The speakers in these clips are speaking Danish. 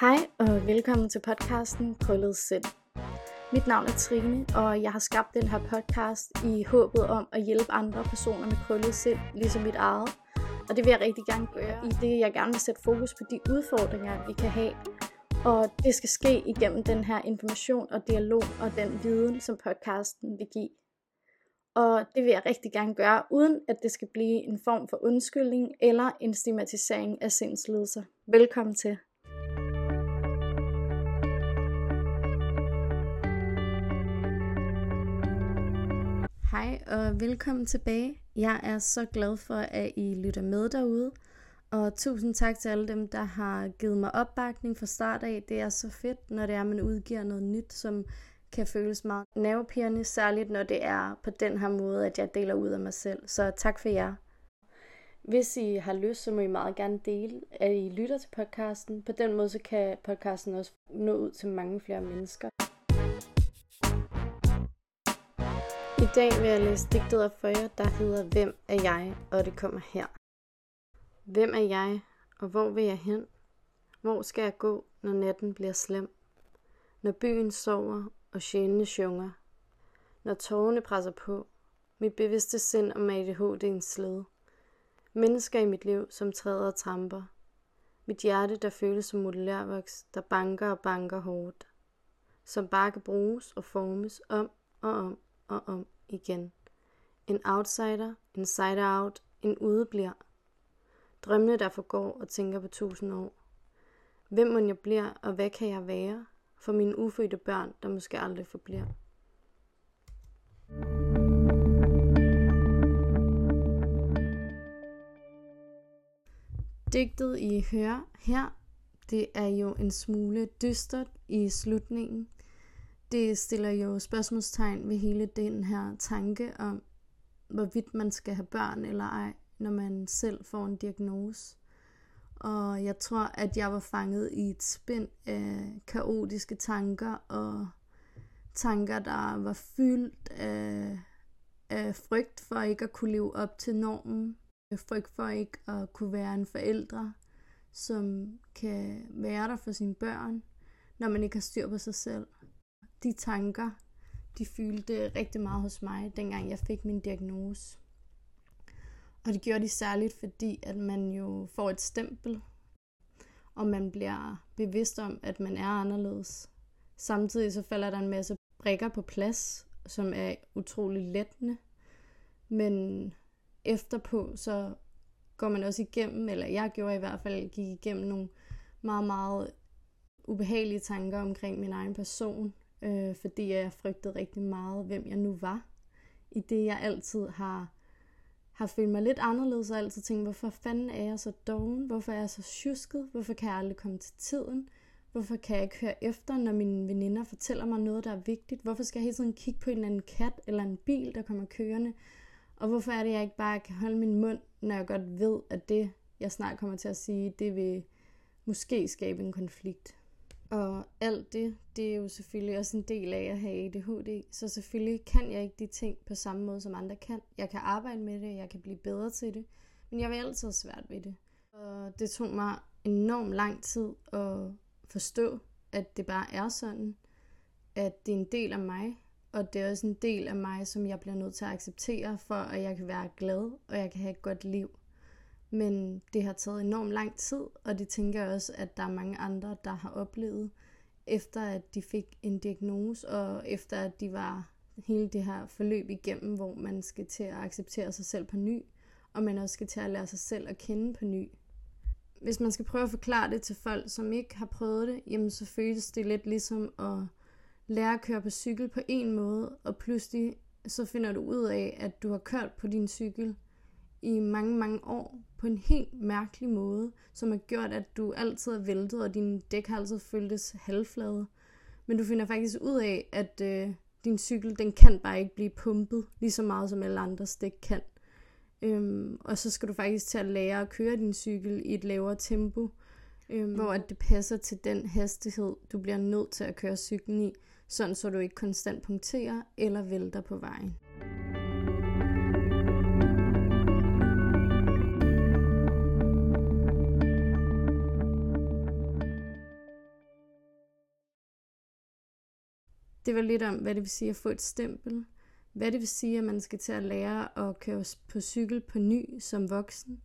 Hej og velkommen til podcasten Krøllet Sind. Mit navn er Trine, og jeg har skabt den her podcast i håbet om at hjælpe andre personer med krøllet sind, ligesom mit eget. Og det vil jeg rigtig gerne gøre, i det jeg gerne vil sætte fokus på de udfordringer, vi kan have. Og det skal ske igennem den her information og dialog og den viden, som podcasten vil give. Og det vil jeg rigtig gerne gøre, uden at det skal blive en form for undskyldning eller en stigmatisering af sindslidelser. Velkommen til. Hej og velkommen tilbage. Jeg er så glad for, at I lytter med derude. Og tusind tak til alle dem, der har givet mig opbakning fra start af. Det er så fedt, når det er, at man udgiver noget nyt, som kan føles meget nervepirrende, særligt når det er på den her måde, at jeg deler ud af mig selv. Så tak for jer. Hvis I har lyst, så må I meget gerne dele, at I lytter til podcasten. På den måde, så kan podcasten også nå ud til mange flere mennesker. I dag vil jeg læse digtet op for jer, der hedder Hvem er jeg? Og det kommer her. Hvem er jeg? Og hvor vil jeg hen? Hvor skal jeg gå, når natten bliver slem? Når byen sover, og sjælene sjunger. Når tårerne presser på, mit bevidste sind om ADHD en sled. Mennesker i mit liv, som træder og tramper. Mit hjerte, der føles som modellervoks, der banker og banker hårdt. Som bare kan bruges og formes om og om og om igen. En outsider, en side out, en udebliver. Drømmene, der forgår og tænker på tusind år. Hvem må jeg bliver, og hvad kan jeg være for mine ufødte børn, der måske aldrig forbliver? Digtet I hører her, det er jo en smule dystert i slutningen, det stiller jo spørgsmålstegn ved hele den her tanke om, hvorvidt man skal have børn eller ej, når man selv får en diagnose. Og jeg tror, at jeg var fanget i et spind af kaotiske tanker og tanker, der var fyldt af, af frygt for ikke at kunne leve op til normen. Frygt for ikke at kunne være en forældre, som kan være der for sine børn, når man ikke har styr på sig selv de tanker, de fyldte rigtig meget hos mig, dengang jeg fik min diagnose. Og det gjorde de særligt, fordi at man jo får et stempel, og man bliver bevidst om, at man er anderledes. Samtidig så falder der en masse brikker på plads, som er utrolig lettende. Men efterpå, så går man også igennem, eller jeg gjorde i hvert fald, gik igennem nogle meget, meget ubehagelige tanker omkring min egen person, øh, fordi jeg frygtede rigtig meget, hvem jeg nu var. I det, jeg altid har, har følt mig lidt anderledes, og altid tænkt, hvorfor fanden er jeg så doven? Hvorfor er jeg så tjusket? Hvorfor kan jeg aldrig komme til tiden? Hvorfor kan jeg ikke høre efter, når mine veninder fortæller mig noget, der er vigtigt? Hvorfor skal jeg hele tiden kigge på en eller anden kat eller en bil, der kommer kørende? Og hvorfor er det, jeg ikke bare kan holde min mund, når jeg godt ved, at det, jeg snart kommer til at sige, det vil måske skabe en konflikt? Og alt det, det er jo selvfølgelig også en del af at have ADHD, så selvfølgelig kan jeg ikke de ting på samme måde, som andre kan. Jeg kan arbejde med det, jeg kan blive bedre til det, men jeg vil altid have svært ved det. Og det tog mig enormt lang tid at forstå, at det bare er sådan, at det er en del af mig, og det er også en del af mig, som jeg bliver nødt til at acceptere, for at jeg kan være glad, og jeg kan have et godt liv. Men det har taget enormt lang tid, og det tænker jeg også, at der er mange andre, der har oplevet, efter at de fik en diagnose, og efter at de var hele det her forløb igennem, hvor man skal til at acceptere sig selv på ny, og man også skal til at lære sig selv at kende på ny. Hvis man skal prøve at forklare det til folk, som ikke har prøvet det, jamen så føles det lidt ligesom at lære at køre på cykel på en måde, og pludselig så finder du ud af, at du har kørt på din cykel i mange, mange år på en helt mærkelig måde, som har gjort, at du altid er væltet, og din dæk har altid føltes halvflade. Men du finder faktisk ud af, at øh, din cykel, den kan bare ikke blive pumpet lige så meget, som alle andres dæk kan. Øhm, og så skal du faktisk til at lære at køre din cykel i et lavere tempo, øhm, hvor at det passer til den hastighed, du bliver nødt til at køre cyklen i, sådan så du ikke konstant punkterer eller vælter på vejen. Det var lidt om, hvad det vil sige at få et stempel. Hvad det vil sige, at man skal til at lære at køre på cykel på ny som voksen.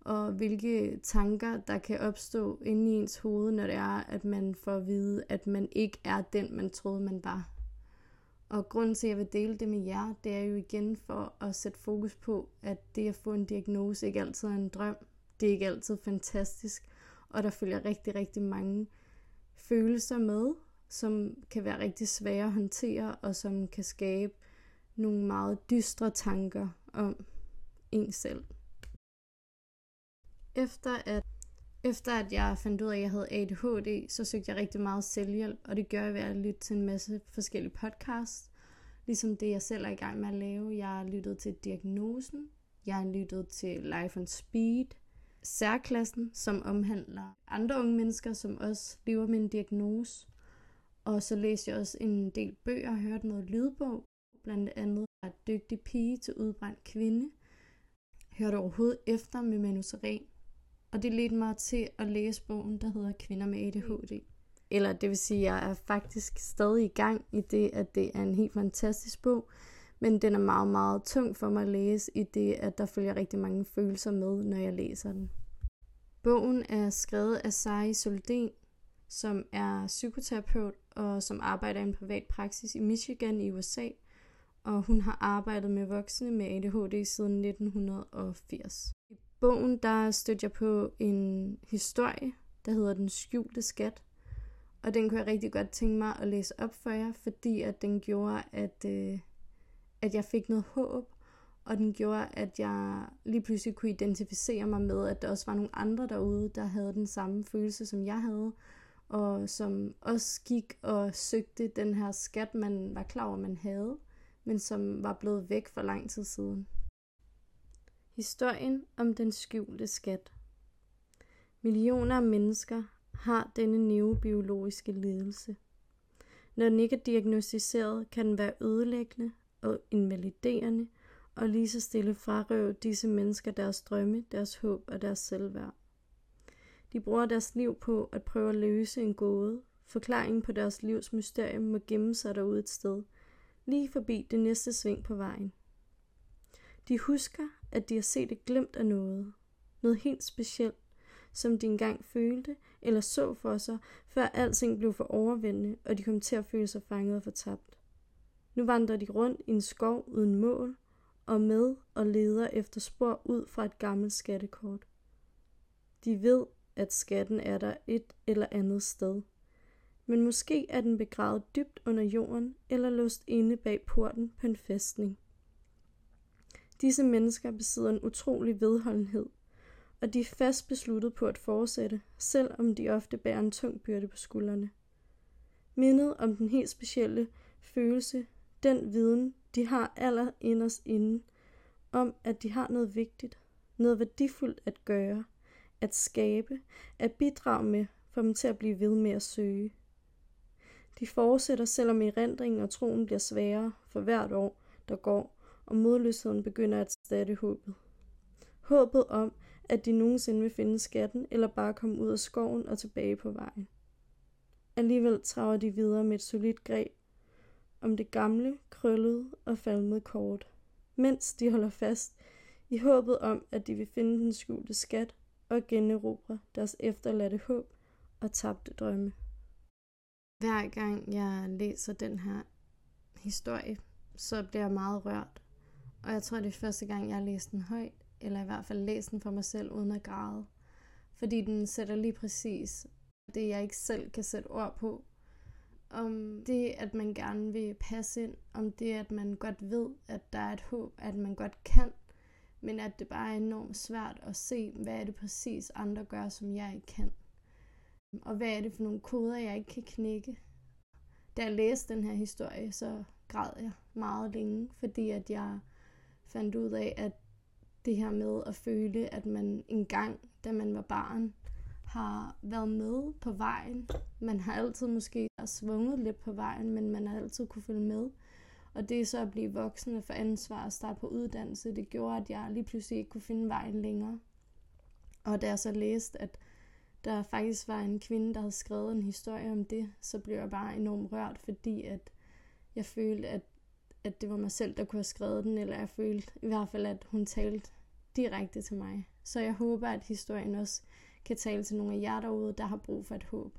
Og hvilke tanker, der kan opstå inde i ens hoved, når det er, at man får at vide, at man ikke er den, man troede, man var. Og grunden til, at jeg vil dele det med jer, det er jo igen for at sætte fokus på, at det at få en diagnose ikke altid er en drøm. Det er ikke altid fantastisk, og der følger rigtig, rigtig mange følelser med, som kan være rigtig svære at håndtere, og som kan skabe nogle meget dystre tanker om en selv. Efter at, efter at jeg fandt ud af, at jeg havde ADHD, så søgte jeg rigtig meget selvhjælp, og det gør jeg ved at lytte til en masse forskellige podcasts. Ligesom det, jeg selv er i gang med at lave. Jeg har lyttet til Diagnosen, jeg har lyttet til Life on Speed, Særklassen, som omhandler andre unge mennesker, som også lever med en diagnose. Og så læste jeg også en del bøger og hørte noget lydbog, blandt andet fra Dygtig pige til udbrændt kvinde. Hørte overhovedet efter med Manu Seren. Og det ledte mig til at læse bogen, der hedder Kvinder med ADHD. Eller det vil sige, at jeg er faktisk stadig i gang i det, at det er en helt fantastisk bog. Men den er meget, meget tung for mig at læse i det, at der følger rigtig mange følelser med, når jeg læser den. Bogen er skrevet af Sari Solden, som er psykoterapeut og som arbejder i en privat praksis i Michigan i USA. Og hun har arbejdet med voksne med ADHD siden 1980. I bogen der støtter jeg på en historie, der hedder Den skjulte skat. Og den kunne jeg rigtig godt tænke mig at læse op for jer, fordi at den gjorde, at, øh, at jeg fik noget håb, og den gjorde, at jeg lige pludselig kunne identificere mig med, at der også var nogle andre derude, der havde den samme følelse, som jeg havde, og som også gik og søgte den her skat, man var klar over, man havde, men som var blevet væk for lang tid siden. Historien om den skjulte skat. Millioner af mennesker har denne neurobiologiske lidelse. Når den ikke er diagnostiseret, kan den være ødelæggende og invaliderende, og lige så stille frarøve disse mennesker deres drømme, deres håb og deres selvværd. De bruger deres liv på at prøve at løse en gåde. Forklaringen på deres livs mysterium må gemme sig derude et sted, lige forbi det næste sving på vejen. De husker, at de har set et glimt af noget. Noget helt specielt, som de engang følte eller så for sig, før alting blev for overvældende, og de kom til at føle sig fanget og fortabt. Nu vandrer de rundt i en skov uden mål, og med og leder efter spor ud fra et gammelt skattekort. De ved, at skatten er der et eller andet sted. Men måske er den begravet dybt under jorden eller låst inde bag porten på en fæstning. Disse mennesker besidder en utrolig vedholdenhed, og de er fast besluttet på at fortsætte, selvom de ofte bærer en tung byrde på skuldrene. Mindet om den helt specielle følelse, den viden, de har aller inderst inden, om at de har noget vigtigt, noget værdifuldt at gøre, at skabe, at bidrage med, for dem til at blive ved med at søge. De fortsætter, selvom erindringen og troen bliver sværere for hvert år, der går, og modløsheden begynder at stadig håbet. Håbet om, at de nogensinde vil finde skatten, eller bare komme ud af skoven og tilbage på vejen. Alligevel traver de videre med et solidt greb om det gamle, krøllede og falmede kort, mens de holder fast i håbet om, at de vil finde den skjulte skat og generobre deres efterladte håb og tabte drømme. Hver gang jeg læser den her historie, så bliver jeg meget rørt. Og jeg tror, det er første gang, jeg har læst den højt, eller i hvert fald læst den for mig selv uden at græde. Fordi den sætter lige præcis det, jeg ikke selv kan sætte ord på, om det, at man gerne vil passe ind, om det, at man godt ved, at der er et håb, at man godt kan, men at det bare er enormt svært at se, hvad er det præcis andre gør, som jeg ikke kan. Og hvad er det for nogle koder, jeg ikke kan knække. Da jeg læste den her historie, så græd jeg meget længe, fordi at jeg fandt ud af, at det her med at føle, at man engang, da man var barn, har været med på vejen. Man har altid måske svunget lidt på vejen, men man har altid kunne følge med. Og det så at blive voksen og få ansvar og starte på uddannelse, det gjorde, at jeg lige pludselig ikke kunne finde vejen længere. Og da jeg så læste, at der faktisk var en kvinde, der havde skrevet en historie om det, så blev jeg bare enormt rørt, fordi at jeg følte, at, at det var mig selv, der kunne have skrevet den, eller jeg følte i hvert fald, at hun talte direkte til mig. Så jeg håber, at historien også kan tale til nogle af jer derude, der har brug for et håb.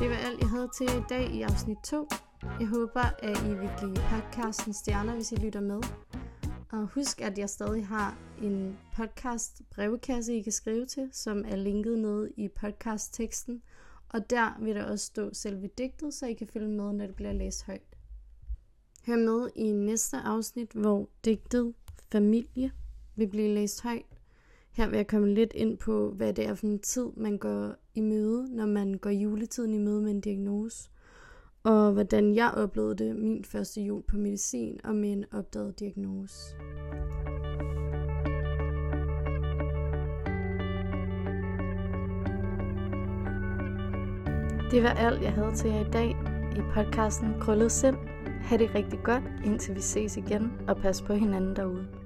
Det var alt, jeg havde til i dag i afsnit 2. Jeg håber, at I vil give podcasten stjerner, hvis I lytter med. Og husk, at jeg stadig har en podcast brevkasse, I kan skrive til, som er linket nede i podcastteksten. Og der vil der også stå selve digtet, så I kan følge med, når det bliver læst højt. Hør med i næste afsnit, hvor digtet Familie vil blive læst højt. Her vil jeg komme lidt ind på, hvad det er for en tid, man går i møde, når man går juletiden i møde med en diagnose. Og hvordan jeg oplevede det min første jul på medicin og med en opdaget diagnose. Det var alt, jeg havde til jer i dag i podcasten Krøllet Sind. Ha' det rigtig godt, indtil vi ses igen, og pas på hinanden derude.